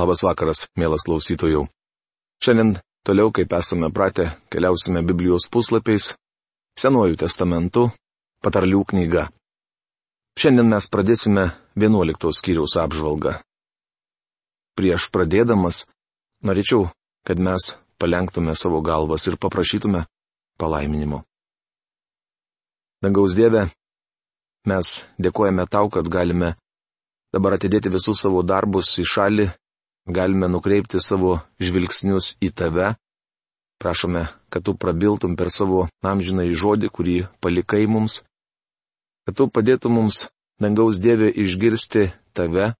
Labas vakaras, mielas klausytojų. Šiandien toliau, kaip esame pratę, keliausime Biblijos puslapiais, Senuoju testamentu, patarlių knyga. Šiandien mes pradėsime 11 skyriaus apžvalgą. Prieš pradėdamas, norėčiau, kad mes palenktume savo galvas ir paprašytume palaiminimo. Dangaus Dieve, mes dėkojame tau, kad galime dabar atidėti visus savo darbus į šalį galime nukreipti savo žvilgsnius į tave. Prašome, kad tu prabiltum per savo amžiną į žodį, kurį palikai mums, kad tu padėtum mums, dangaus Dievė, išgirsti tave,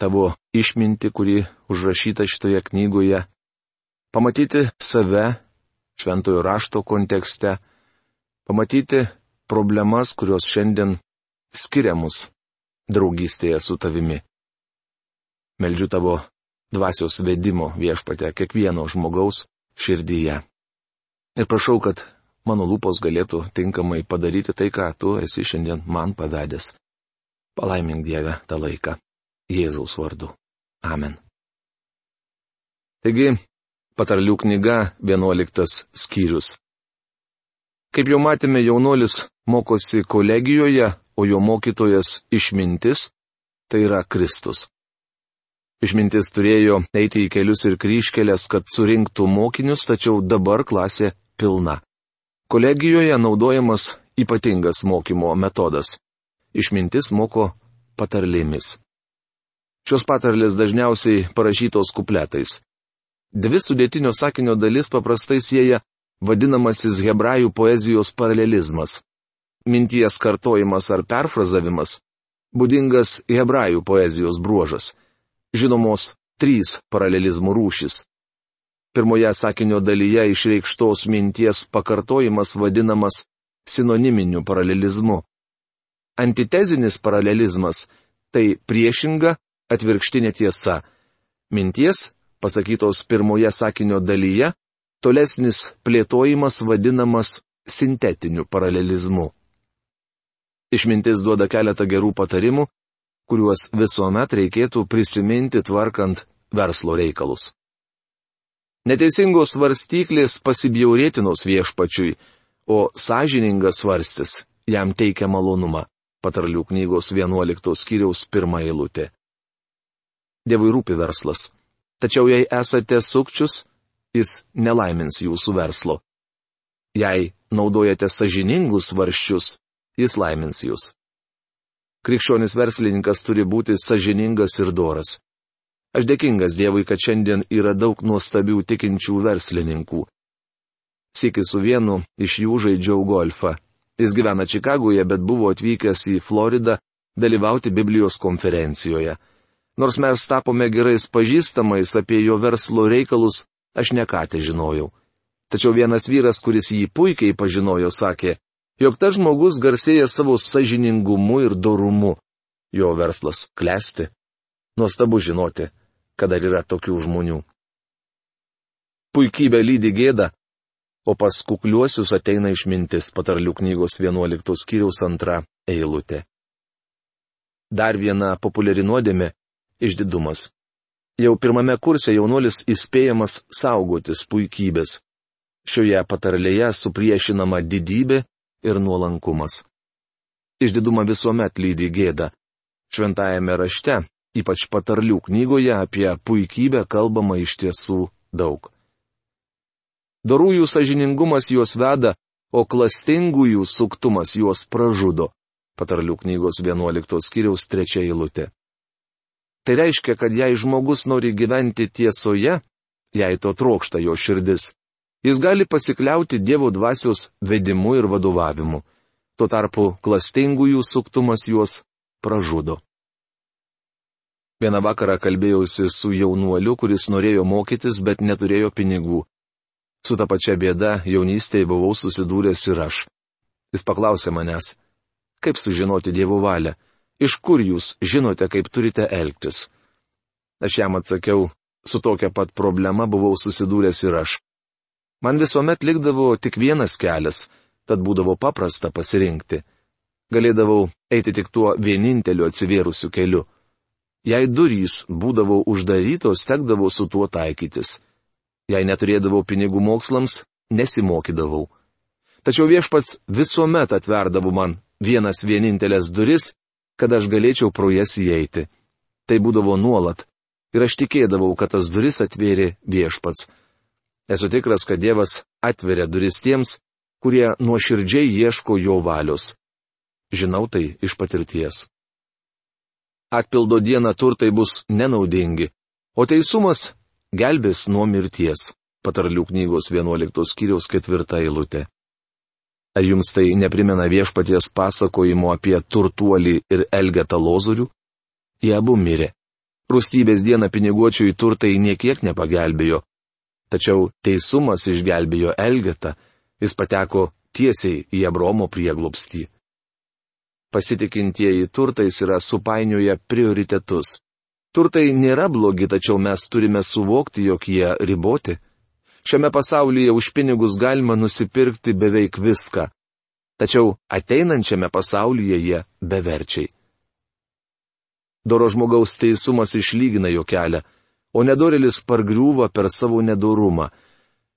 tavo išminti, kuri užrašyta šitoje knygoje, pamatyti save šventojo rašto kontekste, pamatyti problemas, kurios šiandien skiria mus draugystėje su tavimi. Meldžiu tavo dvasios vedimo viešpate kiekvieno žmogaus širdyje. Ir prašau, kad mano lūpos galėtų tinkamai padaryti tai, ką tu esi šiandien man pavedęs. Palaimink Dievę tą laiką. Jėzaus vardu. Amen. Taigi, patarlių knyga 11 skyrius. Kaip jau matėme, jaunuolis mokosi kolegijoje, o jo mokytojas išmintis - tai yra Kristus. Išmintis turėjo eiti į kelius ir kryškelės, kad surinktų mokinius, tačiau dabar klasė pilna. Kolegijoje naudojamas ypatingas mokymo metodas. Išmintis moko patarlėmis. Šios patarlės dažniausiai parašytos kupletais. Dvi sudėtinio sakinio dalis paprastai sieja vadinamasis hebrajų poezijos paralelizmas. Minties kartojimas ar perfrazavimas - būdingas hebrajų poezijos bruožas žinomos trys paralelizmų rūšis. Pirmoje sakinio dalyje išreikštos minties pakartojimas vadinamas sinoniminiu paralelizmu. Antitezinis paralelizmas - tai priešinga atvirkštinė tiesa. Minties, pasakytos pirmoje sakinio dalyje, tolesnis plėtojimas vadinamas sintetiniu paralelizmu. Išmintis duoda keletą gerų patarimų, kuriuos visuomet reikėtų prisiminti tvarkant verslo reikalus. Neteisingos svarstyklės pasibjaurėtinos viešpačiui, o sąžiningas svarstis jam teikia malonumą. Patarlių knygos 11 skyriaus pirmą eilutę. Dievui rūpi verslas. Tačiau jei esate sukčius, jis nelaimins jūsų verslo. Jei naudojate sažiningus varščius, jis laimins jūs. Krikščionis verslininkas turi būti sažiningas ir doras. Aš dėkingas Dievui, kad šiandien yra daug nuostabių tikinčių verslininkų. Sėki su vienu iš jų žaidžiau golfą. Jis gyvena Čikagoje, bet buvo atvykęs į Floridą dalyvauti Biblijos konferencijoje. Nors mes tapome gerais pažįstamais apie jo verslo reikalus, aš nekatė žinojau. Tačiau vienas vyras, kuris jį puikiai pažinojo, sakė, jog tas žmogus garsėja savo sažiningumu ir dorumu. Jo verslas klesti. Nuostabu žinoti, kad dar yra tokių žmonių. Puikybė lydi gėda, o pas kukliuosius ateina išmintis patarlių knygos 11 skyriaus antra eilutė. Dar viena populiari nuodėmė - išdidumas. Jau pirmame kurse jaunuolis įspėjamas saugotis puikybės. Šioje patarlėje supriešinama didybė ir nuolankumas. Išdidumą visuomet lydi gėda. Šventajame rašte, ypač patarlių knygoje apie puikybę kalbama iš tiesų daug. Dorųjų sažiningumas juos veda, o klastingųjų suktumas juos pražudo. Patarlių knygos 11 skyriaus 3 eilutė. Tai reiškia, kad jei žmogus nori gyventi tiesoje, jei to trokšta jo širdis, Jis gali pasikliauti Dievo dvasios vedimu ir vadovavimu. Tuo tarpu klastingųjų suktumas juos pražudo. Vieną vakarą kalbėjausi su jaunuoliu, kuris norėjo mokytis, bet neturėjo pinigų. Su ta pačia bėda jaunystėje buvau susidūręs ir aš. Jis paklausė manęs, kaip sužinoti Dievo valią, iš kur jūs žinote, kaip turite elgtis. Aš jam atsakiau, su tokia pat problema buvau susidūręs ir aš. Man visuomet likdavo tik vienas kelias, tad būdavo paprasta pasirinkti. Galėdavau eiti tik tuo vieninteliu atsivėrusiu keliu. Jei durys būdavo uždarytos, tekdavo su tuo taikytis. Jei neturėdavau pinigų mokslams, nesimokydavau. Tačiau viešpats visuomet atverdavo man vienas vienintelės duris, kad aš galėčiau pro jas įeiti. Tai būdavo nuolat. Ir aš tikėdavau, kad tas duris atvėrė viešpats. Esu tikras, kad Dievas atveria duris tiems, kurie nuoširdžiai ieško jo valios. Žinau tai iš patirties. Atpildo dieną turtai bus nenaudingi, o teisumas gelbės nuo mirties. Patarlių knygos 11 skyriaus 4 eilutė. Ar jums tai neprimena viešpaties pasakojimo apie turtuolį ir Elgetą Lozorių? Jie abu mirė. Rūstybės dieną piniguočiui turtai niekiek nepagelbėjo, Tačiau teisumas išgelbėjo Elgetą, jis pateko tiesiai į Abromo prieglopstį. Pasitikintieji turtais yra supainioję prioritetus. Turtai nėra blogi, tačiau mes turime suvokti, jog jie riboti. Šiame pasaulyje už pinigus galima nusipirkti beveik viską. Tačiau ateinančiame pasaulyje jie beverčiai. Doro žmogaus teisumas išlygina jo kelią o nedorelis pargriūva per savo nedorumą.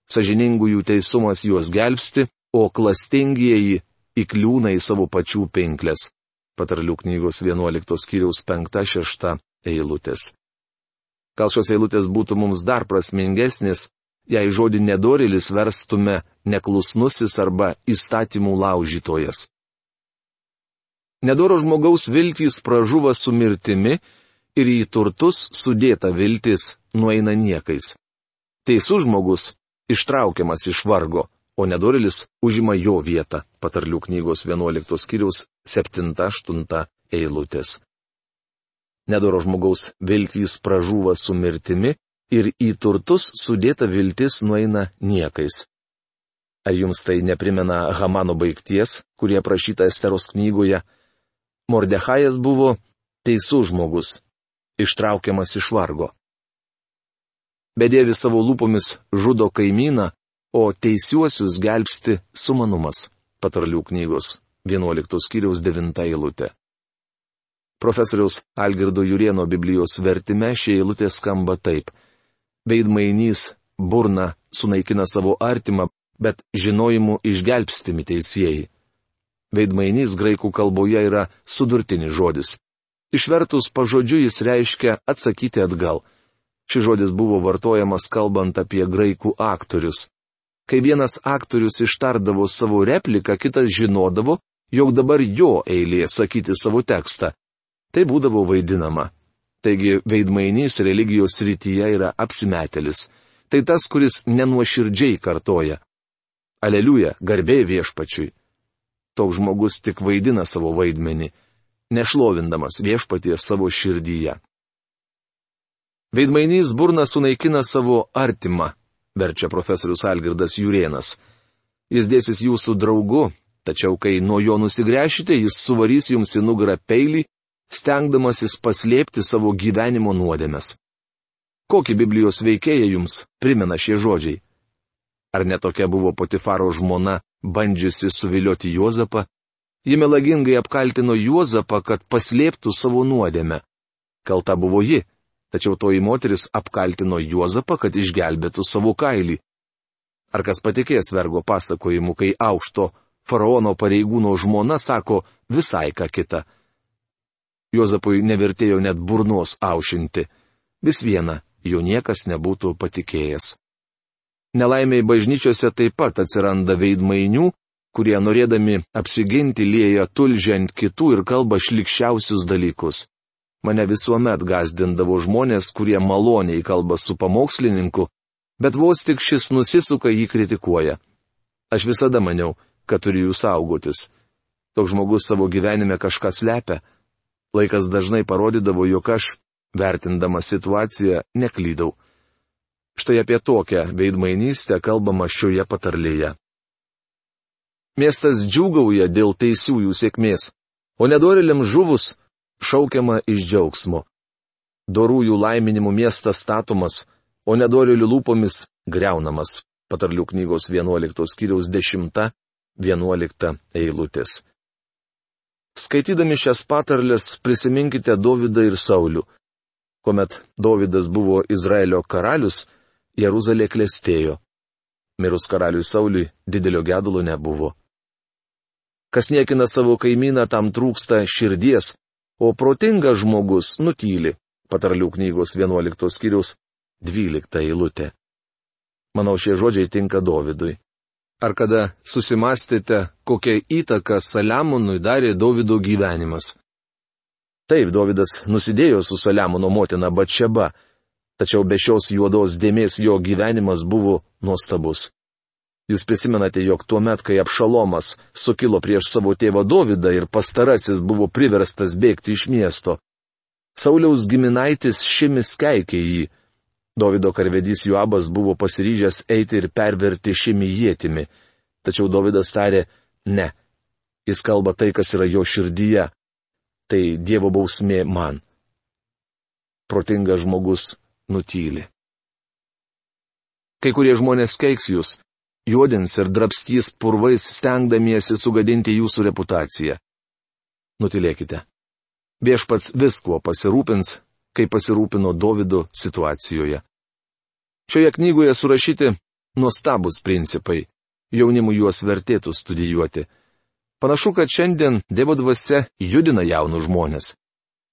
Sažiningųjų teisumas juos gelbsti, o klastingieji įkliūna į savo pačių pinklės. Patarlių knygos 11 skyriaus 5-6 eilutės. Gal šios eilutės būtų mums dar prasmingesnės, jei žodį nedorelis verstume neklusnusis arba įstatymų laužytojas. Nedoro žmogaus viltys pražuva su mirtimi, ir į turtus sudėta viltis nueina niekais. Teisus žmogus ištraukiamas iš vargo, o nedorilis užima jo vietą, patarlių knygos 11 skyriaus 7-8 eilutės. Nedoro žmogaus viltys pražūva su mirtimi ir į turtus sudėta viltis nueina niekais. Ar jums tai neprimena Hamano baigties, kurie aprašyta Esteros knygoje? Mordechajas buvo teisus žmogus, ištraukiamas iš vargo. Bedėvi savo lūpomis žudo kaimyną, o teisiuosius gelbsti sumanumas. Patarlių knygos 11 skyriaus 9 eilutė. Profesoriaus Algirdo Jurieno Biblijos vertime šie eilutė skamba taip. Veidmainys burna sunaikina savo artimą, bet žinojimu išgelbstimi teisėjai. Veidmainys graikų kalboje yra sudurtinis žodis. Išvertus pažodžiu jis reiškia atsakyti atgal. Šis žodis buvo vartojamas kalbant apie graikų aktorius. Kai vienas aktorius ištardavo savo repliką, kitas žinodavo, jog dabar jo eilė sakyti savo tekstą. Tai būdavo vaidinama. Taigi veidmainys religijos srityje yra apsimetelis. Tai tas, kuris nenuoširdžiai kartoja. Aleliuja, garbė viešpačiui. Toks žmogus tik vaidina savo vaidmenį nešlovindamas viešpaties savo širdyje. Veidmainys burna sunaikina savo artimą, verčia profesorius Algirdas Jurienas. Jis dėsis jūsų draugu, tačiau kai nuo jo nusigręšite, jis suvarys jums į nugarą peilį, stengdamasis paslėpti savo gyvenimo nuodėmes. Kokį Biblijos veikėją jums primena šie žodžiai? Ar netokia buvo Potifaro žmona, bandžiusi suvilioti Juozapą, Ji melagingai apkaltino Juozapą, kad paslėptų savo nuodėmę. Kalta buvo ji, tačiau toji moteris apkaltino Juozapą, kad išgelbėtų savo kailį. Ar kas patikės vergo pasakojimu, kai aukšto faraono pareigūno žmona sako visai ką kitą. Juozapui nevertėjo net burnos aušinti. Vis viena, jo niekas nebūtų patikėjęs. Nelaimiai bažnyčiose taip pat atsiranda veidmainių, kurie norėdami apsiginti lieja tulžį ant kitų ir kalba šlikščiausius dalykus. Mane visuomet gazdindavo žmonės, kurie maloniai kalba su pamokslininku, bet vos tik šis nusisuka jį kritikuoja. Aš visada maniau, kad turiu jų saugotis. Toks žmogus savo gyvenime kažką slepia. Laikas dažnai parodydavo, jog aš, vertindamas situaciją, neklydau. Štai apie tokią veidmainystę kalbama šioje patarlėje. Miestas džiūgauja dėl teisiųjų sėkmės, o nedorėliam žuvus šaukiama iš džiaugsmo. Dorųjų laiminimų miestas statomas, o nedorėlių lūpomis greunamas. Patarlių knygos 11 skyriaus 10-11 eilutės. Skaitydami šias patarlės prisiminkite Dovydą ir Saulių. Kuomet Davidas buvo Izraelio karalius, Jeruzalė klestėjo. Mirus karaliui Sauliui didelio gedulo nebuvo. Kas niekina savo kaimyną, tam trūksta širdies, o protingas žmogus nutyli. Patarlių knygos 11 skyrius 12 eilutė. Manau, šie žodžiai tinka Dovydui. Ar kada susimastėte, kokią įtaką Saliamonui darė Davido gyvenimas? Taip, Davidas nusidėjo su Saliamono motina Batšeba, tačiau be šios juodos dėmesio jo gyvenimas buvo nuostabus. Jūs prisimenate, jog tuo met, kai Apšalomas sukilo prieš savo tėvą Dovydą ir pastarasis buvo priverstas bėgti iš miesto. Sauliaus giminaitis šimis keikė jį. Dovido karvedys Juabas buvo pasiryžęs eiti ir perverti šimį jėtimi. Tačiau Dovydas tarė, ne. Jis kalba tai, kas yra jo širdyje tai Dievo bausmė man. Protingas žmogus nutyli. Kai kurie žmonės keiks jūs, juodins ir drapstys purvais stengdamiesi sugadinti jūsų reputaciją. Nutilėkite. Viešpats viskuo pasirūpins, kaip pasirūpino Davido situacijoje. Šioje knygoje surašyti nuostabus principai. Jaunimui juos vertėtų studijuoti. Panašu, kad šiandien Dievo dvasia judina jaunus žmonės.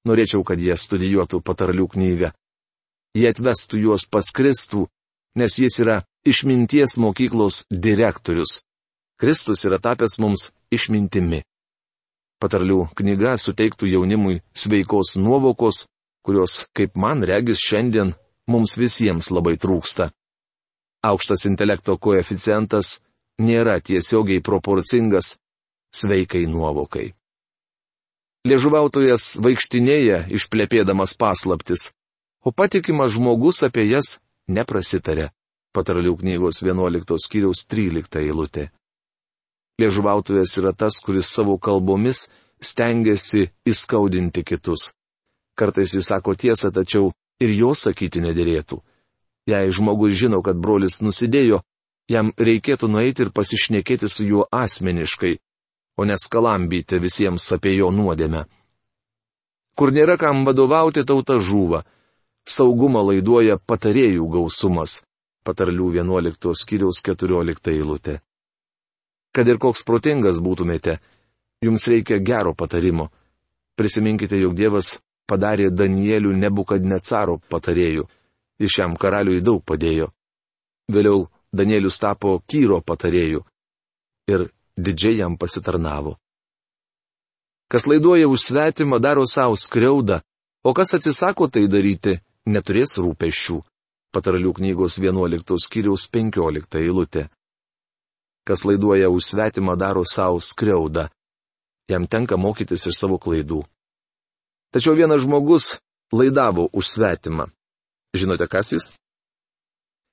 Norėčiau, kad jie studijuotų patarlių knygą. Jie atvestų juos pas Kristų, nes jis yra išminties mokyklos direktorius. Kristus yra tapęs mums išmintimi. Patarlių knyga suteiktų jaunimui sveikos nuovokos, kurios, kaip man regis šiandien, mums visiems labai trūksta. Aukštas intelekto koeficientas nėra tiesiogiai proporcingas sveikai nuovokai. Liežuvautojas vaikštinėja, išplepėdamas paslaptis, o patikimas žmogus apie jas neprasitarė. Patarlių knygos 11 skyriaus 13 eilutė. Liežuvautojas yra tas, kuris savo kalbomis stengiasi įskaudinti kitus. Kartais jis sako tiesą, tačiau ir jo sakyti nedėrėtų. Jei žmogus žino, kad brolis nusidėjo, jam reikėtų nueiti ir pasišnekėti su juo asmeniškai, o neskalambyti visiems apie jo nuodėmę. Kur nėra kam vadovauti, tauta žūva. Saugumą laiduoja patarėjų gausumas. Patarlių 11 skyriaus 14 eilutė. Kad ir koks protingas būtumėte, jums reikia gero patarimo. Prisiminkite, jog Dievas padarė Danielių nebukadnecaro patarėjų. Iš šiam karaliui daug padėjo. Vėliau Danielius tapo Kyro patarėjų. Ir didžiai jam pasitarnavo. Kas laiduoja už svetimą, daro savo skriaudą, o kas atsisako tai daryti, neturės rūpešių. Patarlių knygos 11 skyriaus 15 eilutė. Kas laiduoja už svetimą, daro savo skriaudą. Jam tenka mokytis iš savo klaidų. Tačiau vienas žmogus laidavo už svetimą. Žinote, kas jis?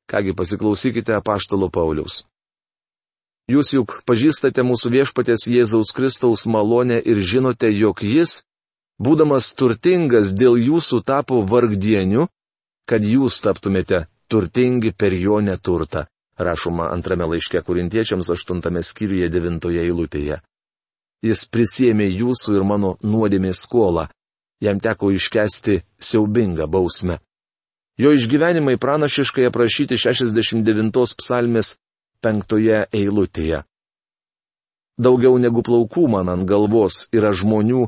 Kągi pasiklausykite apaštalo Pauliaus. Jūs juk pažįstate mūsų viešpatės Jėzaus Kristaus malonę ir žinote, jog jis, būdamas turtingas dėl jūsų tapo vargdieniu, kad jūs taptumėte turtingi per jo neturtą, rašoma antrame laiške kurintiečiams aštuntame skyriuje devintoje eilutėje. Jis prisėmė jūsų ir mano nuodėmė skolą, jam teko iškesti siaubingą bausmę. Jo išgyvenimai pranašiškai aprašyti 69 psalmės penktoje eilutėje. Daugiau negu plaukų man ant galvos yra žmonių,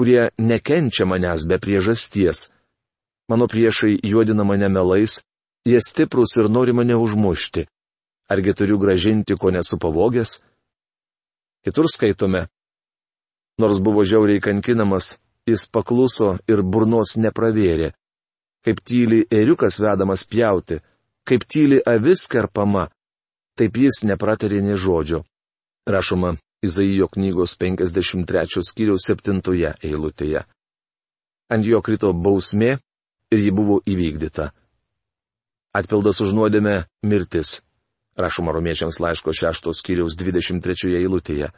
kurie nekenčia manęs be priežasties. Mano priešai juodina mane melais, jie stiprus ir nori mane užmušti. Argi turiu gražinti, ko nesu pavogęs? Kitur skaitome. Nors buvo žiauriai kankinamas, jis pakluso ir burnos nepravėrė. Kaip tyli eriukas vedamas pjauti, kaip tyli avis kerpama, taip jis nepratarė ne žodžio. Rašoma Izaijo knygos 53 skyriaus 7 eilutėje. Ant jo krito bausmė ir ji buvo įvykdyta. Atpildas už nuodėmę - mirtis. Rašoma romiečiams laiško 6 skyriaus 23 eilutėje.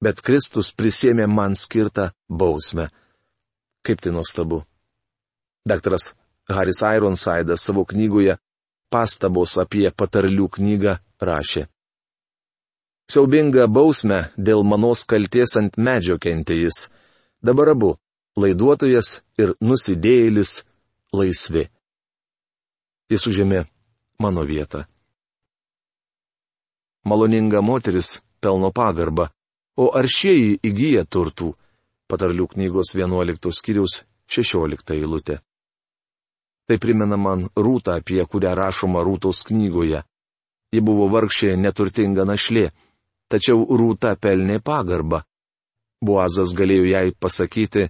Bet Kristus prisėmė man skirtą bausmę. Kaip tai nuostabu. Daktaras Haris Ironsidas savo knygoje pastabos apie patarlių knygą rašė. Siaubinga bausmė dėl manos kalties ant medžio kentė jis. Dabar abu - laiduotojas ir nusidėjėlis laisvi. Jis užėmė mano vietą. Maloninga moteris pelno pagarbą, o aršieji įgyja turtų. Patarlių knygos 11 skyriaus 16 eilutė. Tai primena man rūtą, apie kurią rašoma rūtos knygoje. Ji buvo vargšė neturtinga našlė, tačiau rūta pelnė pagarbą. Buazas galėjo jai pasakyti,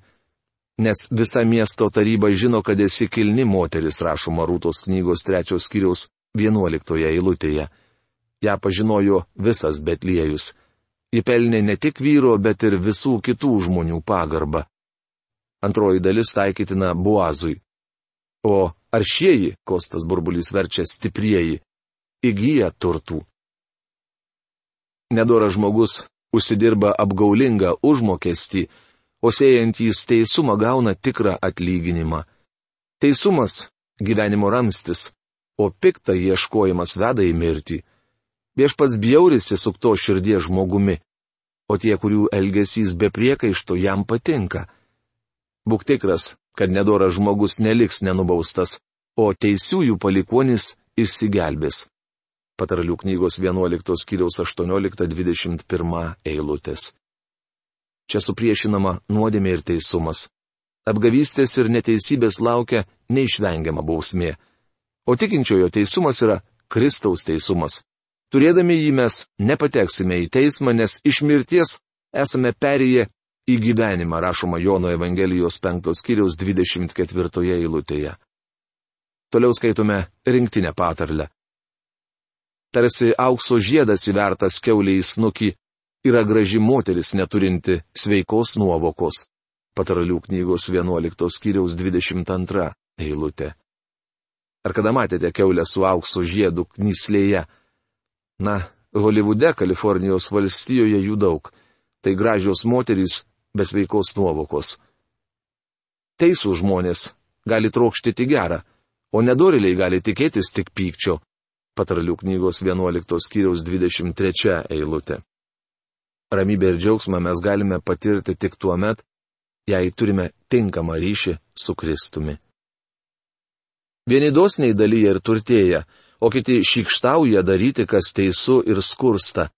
nes visa miesto taryba žino, kad esi kilni moteris, rašoma rūtos knygos trečios skyriaus vienuoliktoje eilutėje. Ja pažinojo visas Betliejus. Ji pelnė ne tik vyro, bet ir visų kitų žmonių pagarbą. Antroji dalis taikytina Buazui. O aršieji, Kostas burbulys verčia stiprieji, įgyja turtų. Nedoras žmogus užsidirba apgaulingą užmokestį, o siejantys teisumą gauna tikrą atlyginimą. Teisumas - gyvenimo ramstis, o pikta ieškojimas veda į mirtį. Viešpats bjaurisi sukto širdies žmogumi, o tie, kurių elgesys be priekaišto jam patinka. Būk tikras, kad nedoras žmogus neliks nenubaustas, o teisiųjų palikonis išsigelbės. Patarlių knygos 11 skyriaus 18-21 eilutės. Čia supriešinama nuodėmė ir teisumas. Apgavystės ir neteisybės laukia neišvengiama bausmė. O tikinčiojo teisumas yra Kristaus teisumas. Turėdami jį mes nepateksime į teismą, nes iš mirties esame perėję į gyvenimą, rašoma Jono Evangelijos 5 skyriaus 24 eilutėje. Toliau skaitome rinktinę patarlę. Tarsi aukso žiedas įvertas keuliai snukį, yra graži moteris neturinti sveikos nuovokos. Pataralių knygos 11 skyriaus 22 eilutė. Ar kada matėte keulę su aukso žiedu knyslėje? Na, Holivude, Kalifornijos valstijoje jų daug. Tai gražios moterys besveikos nuovokos. Teisų žmonės gali trokšti tik gerą, o nedoriliai gali tikėtis tik pykčio. Patarlių knygos 11 skyriaus 23 eilutė. Ramybę ir džiaugsmą mes galime patirti tik tuo met, jei turime tinkamą ryšį su Kristumi. Vieni dosniai dalyja ir turtėja, o kiti šykštauja daryti, kas teisų ir skursta.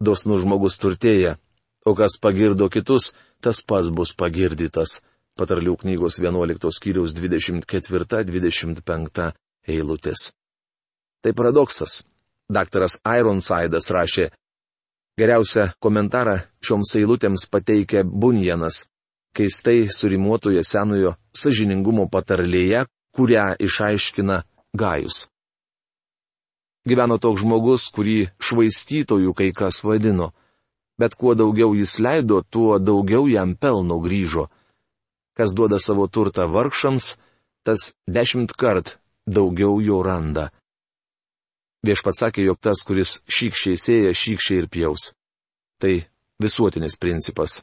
Dosnus žmogus turtėja, o kas pagirdo kitus, tas pats bus pagirdytas. Patarlių knygos 11 skyriaus 24-25 eilutės. Tai paradoksas. Daktaras Ironsidas rašė, geriausią komentarą šioms eilutėms pateikė Bunjanas, keistai surimuotoje senojo sažiningumo patarlėje, kurią išaiškina Gajus. Gyveno toks žmogus, kurį švaistytojų kai kas vadino bet kuo daugiau jis leido, tuo daugiau jam pelno grįžo. Kas duoda savo turtą vargšams, tas dešimt kart daugiau jo randa. Viešpats sakė, jog tas, kuris šykščiai sėja, šykščiai ir pjaus. Tai visuotinis principas.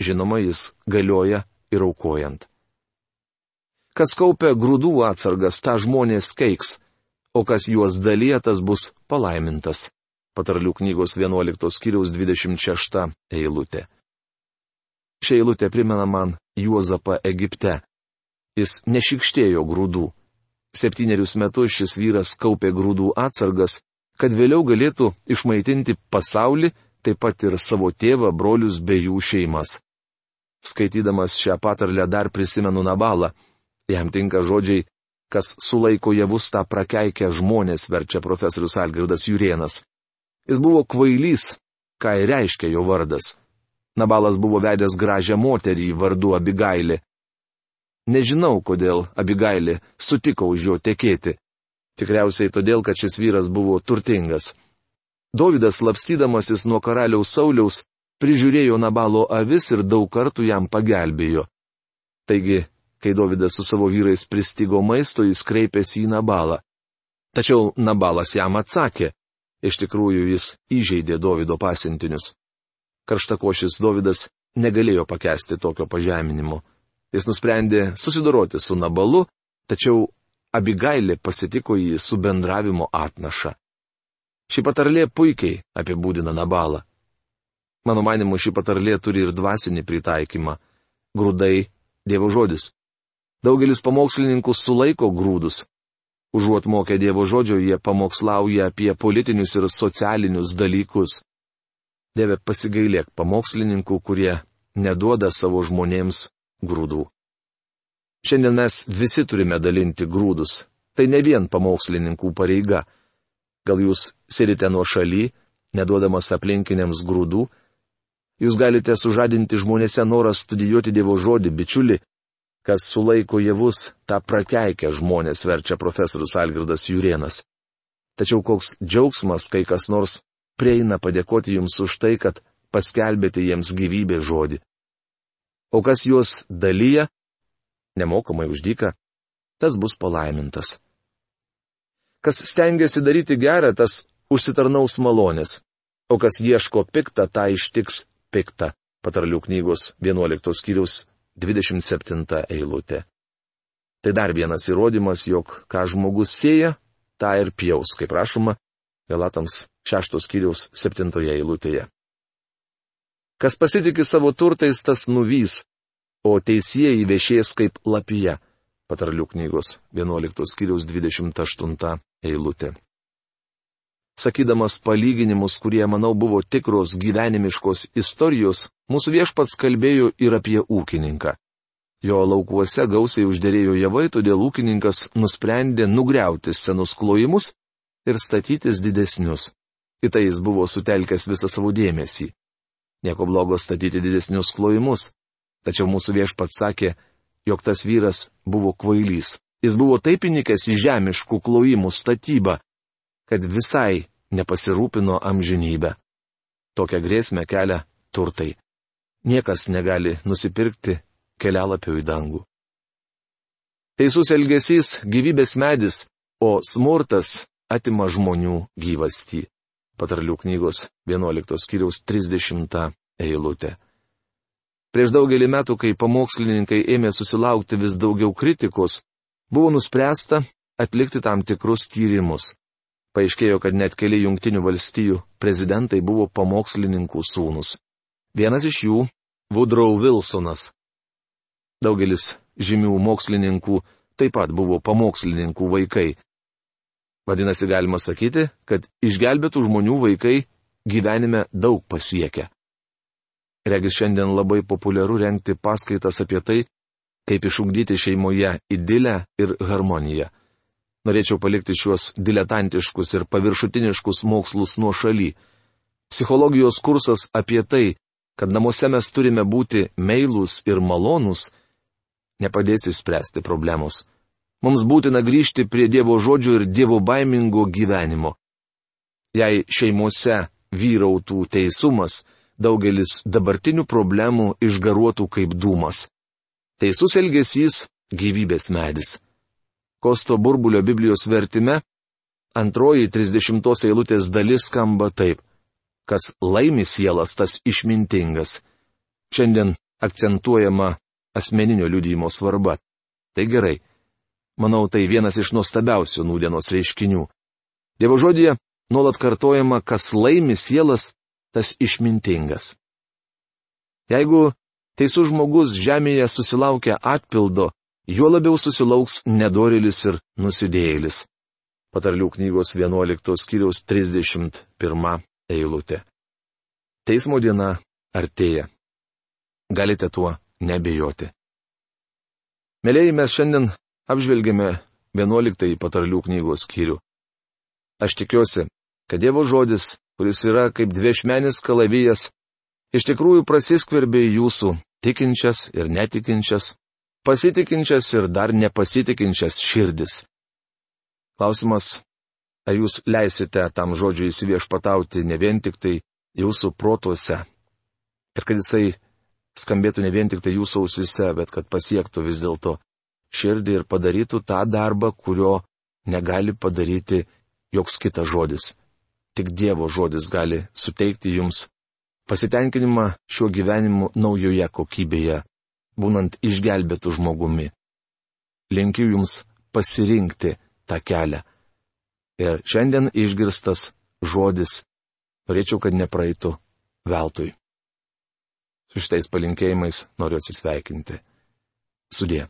Žinoma, jis galioja ir aukojant. Kas kaupia grūdų atsargas, tą žmonės keiks, o kas juos dalėtas bus palaimintas. Patarlių knygos 11 skyriaus 26 eilutė. Ši eilutė primena man Juozapą Egipte. Jis nešikštėjo grūdų. Septynerius metus šis vyras kaupė grūdų atsargas, kad vėliau galėtų išmaitinti pasaulį, taip pat ir savo tėvą, brolius bei jų šeimas. Skaitydamas šią patarlę dar prisimenu Nabalą. Jam tinka žodžiai, kas sulaiko javus tą prakeikę žmonės, verčia profesorius Algirdas Jurienas. Jis buvo kvailys, ką ir reiškia jo vardas. Nabalas buvo vedęs gražią moterį vardu Abigailė. Nežinau, kodėl Abigailė sutiko už jo tekėti. Tikriausiai todėl, kad šis vyras buvo turtingas. Dovydas lapstydamasis nuo karaliaus Sauliaus prižiūrėjo Nabalo avis ir daug kartų jam pagelbėjo. Taigi, kai Dovydas su savo vyrais pristigo maisto, jis kreipėsi į Nabalą. Tačiau Nabalas jam atsakė, Iš tikrųjų jis įžeidė Davido pasiuntinius. Karštakošis Davidas negalėjo pakęsti tokio pažeminimo. Jis nusprendė susidoroti su Nabalu, tačiau Abigailė pasitiko jį su bendravimo atnaša. Ši patarlė puikiai apibūdina Nabalą. Mano manimu, ši patarlė turi ir dvasinį pritaikymą. Grūdai - Dievo žodis. Daugelis pamokslininkų sulaiko grūdus. Užuot mokę Dievo žodžio, jie pamokslauja apie politinius ir socialinius dalykus. Dieve pasigailėk pamokslininkų, kurie neduoda savo žmonėms grūdų. Šiandien mes visi turime dalinti grūdus. Tai ne vien pamokslininkų pareiga. Gal jūs sėdite nuo šaly, neduodamas aplinkiniams grūdų? Jūs galite sužadinti žmonėse norą studijuoti Dievo žodį, bičiuli, kas sulaiko javus, tą prakeikę žmonės verčia profesorius Algirdas Jurienas. Tačiau koks džiaugsmas, kai kas nors prieina padėkoti jums už tai, kad paskelbėte jiems gyvybės žodį. O kas juos dalyja, nemokamai uždyka, tas bus palaimintas. Kas stengiasi daryti gerą, tas užsitarnaus malonės, o kas ieško piktą, tą ištiks piktą. Patarlių knygos 11 skyrius 27 eilutė. Tai dar vienas įrodymas, jog ką žmogus sėja, tą ir pjaus, kaip rašoma, Galatams 6 skyriaus 7 eilutėje. Kas pasitikė savo turtais, tas nuvys, o teisėjai viešės kaip lapija. Patarlių knygos 11 skyriaus 28 eilutė. Sakydamas palyginimus, kurie, manau, buvo tikros gyvenimiškos istorijos, mūsų viešpats kalbėjo ir apie ūkininką. Jo laukuose gausiai uždėrėjo javai, todėl ūkininkas nusprendė nugriauti senus klojimus ir statytis didesnius. Į tai jis buvo sutelkęs visą savo dėmesį. Nieko blogo statyti didesnius klojimus, Tačiau mūsų viešpats sakė, jog tas vyras buvo kvailys. Jis buvo taip įnikęs į žemiškų klojimų statybą, kad visai nepasirūpino amžinybę. Tokią grėsmę kelia turtai. Niekas negali nusipirkti kelialapio į dangų. Teisus elgesys - gyvybės medis, o smurtas atima žmonių gyvastį. Patarlių knygos 11 skyriaus 30 eilutė. Prieš daugelį metų, kai pamokslininkai ėmė susilaukti vis daugiau kritikos, buvo nuspręsta atlikti tam tikrus tyrimus. Paaiškėjo, kad net keli jungtinių valstijų prezidentai buvo pamokslininkų sūnus. Vienas iš jų - Woodrow Wilsonas. Daugelis žymių mokslininkų taip pat buvo pamokslininkų vaikai. Vadinasi, galima sakyti, kad išgelbėtų žmonių vaikai gyvenime daug pasiekia. Regis šiandien labai populiaru renkti paskaitas apie tai, kaip išugdyti šeimoje idilę ir harmoniją. Norėčiau palikti šiuos diletantiškus ir paviršutiniškus mokslus nuo šaly. Psichologijos kursas apie tai, kad namuose mes turime būti meilūs ir malonūs, nepadės įspręsti problemos. Mums būtina grįžti prie Dievo žodžių ir Dievo baimingo gyvenimo. Jei šeimose vyrautų teisumas, daugelis dabartinių problemų išgaruotų kaip dūmas. Teisus elgesys - gyvybės medis. Kosto burbulio Biblijos vertime antroji 30 eilutės dalis skamba taip. Kas laimi sielas, tas išmintingas. Šiandien akcentuojama asmeninio liudymo svarba. Tai gerai. Manau, tai vienas iš nuostabiausių nūdienos reiškinių. Dievo žodėje nuolat kartojama, kas laimi sielas, tas išmintingas. Jeigu teisus žmogus žemėje susilaukia atpildo, juo labiau susilauks nedorilis ir nusidėjėlis. Patarlių knygos 11 skyriaus 31 eilutė. Teismo diena artėja. Galite tuo nebejoti. Mėlyi, mes šiandien apžvelgėme 11 patarlių knygos skyrių. Aš tikiuosi, kad Dievo žodis kuris yra kaip dviešmenis kalavijas, iš tikrųjų prasiskverbė jūsų tikinčias ir netikinčias, pasitikinčias ir dar nepasitikinčias širdis. Klausimas, ar jūs leisite tam žodžiui įsiviešpatauti ne vien tik tai jūsų protuose ir kad jisai skambėtų ne vien tik tai jūsų ausise, bet kad pasiektų vis dėlto širdį ir padarytų tą darbą, kurio negali padaryti joks kitas žodis tik Dievo žodis gali suteikti jums pasitenkinimą šiuo gyvenimu naujoje kokybėje, būnant išgelbėtų žmogumi. Linkiu jums pasirinkti tą kelią. Ir šiandien išgirstas žodis norėčiau, kad nepraeitų veltui. Su šitais palinkėjimais noriu atsisveikinti. Sudė.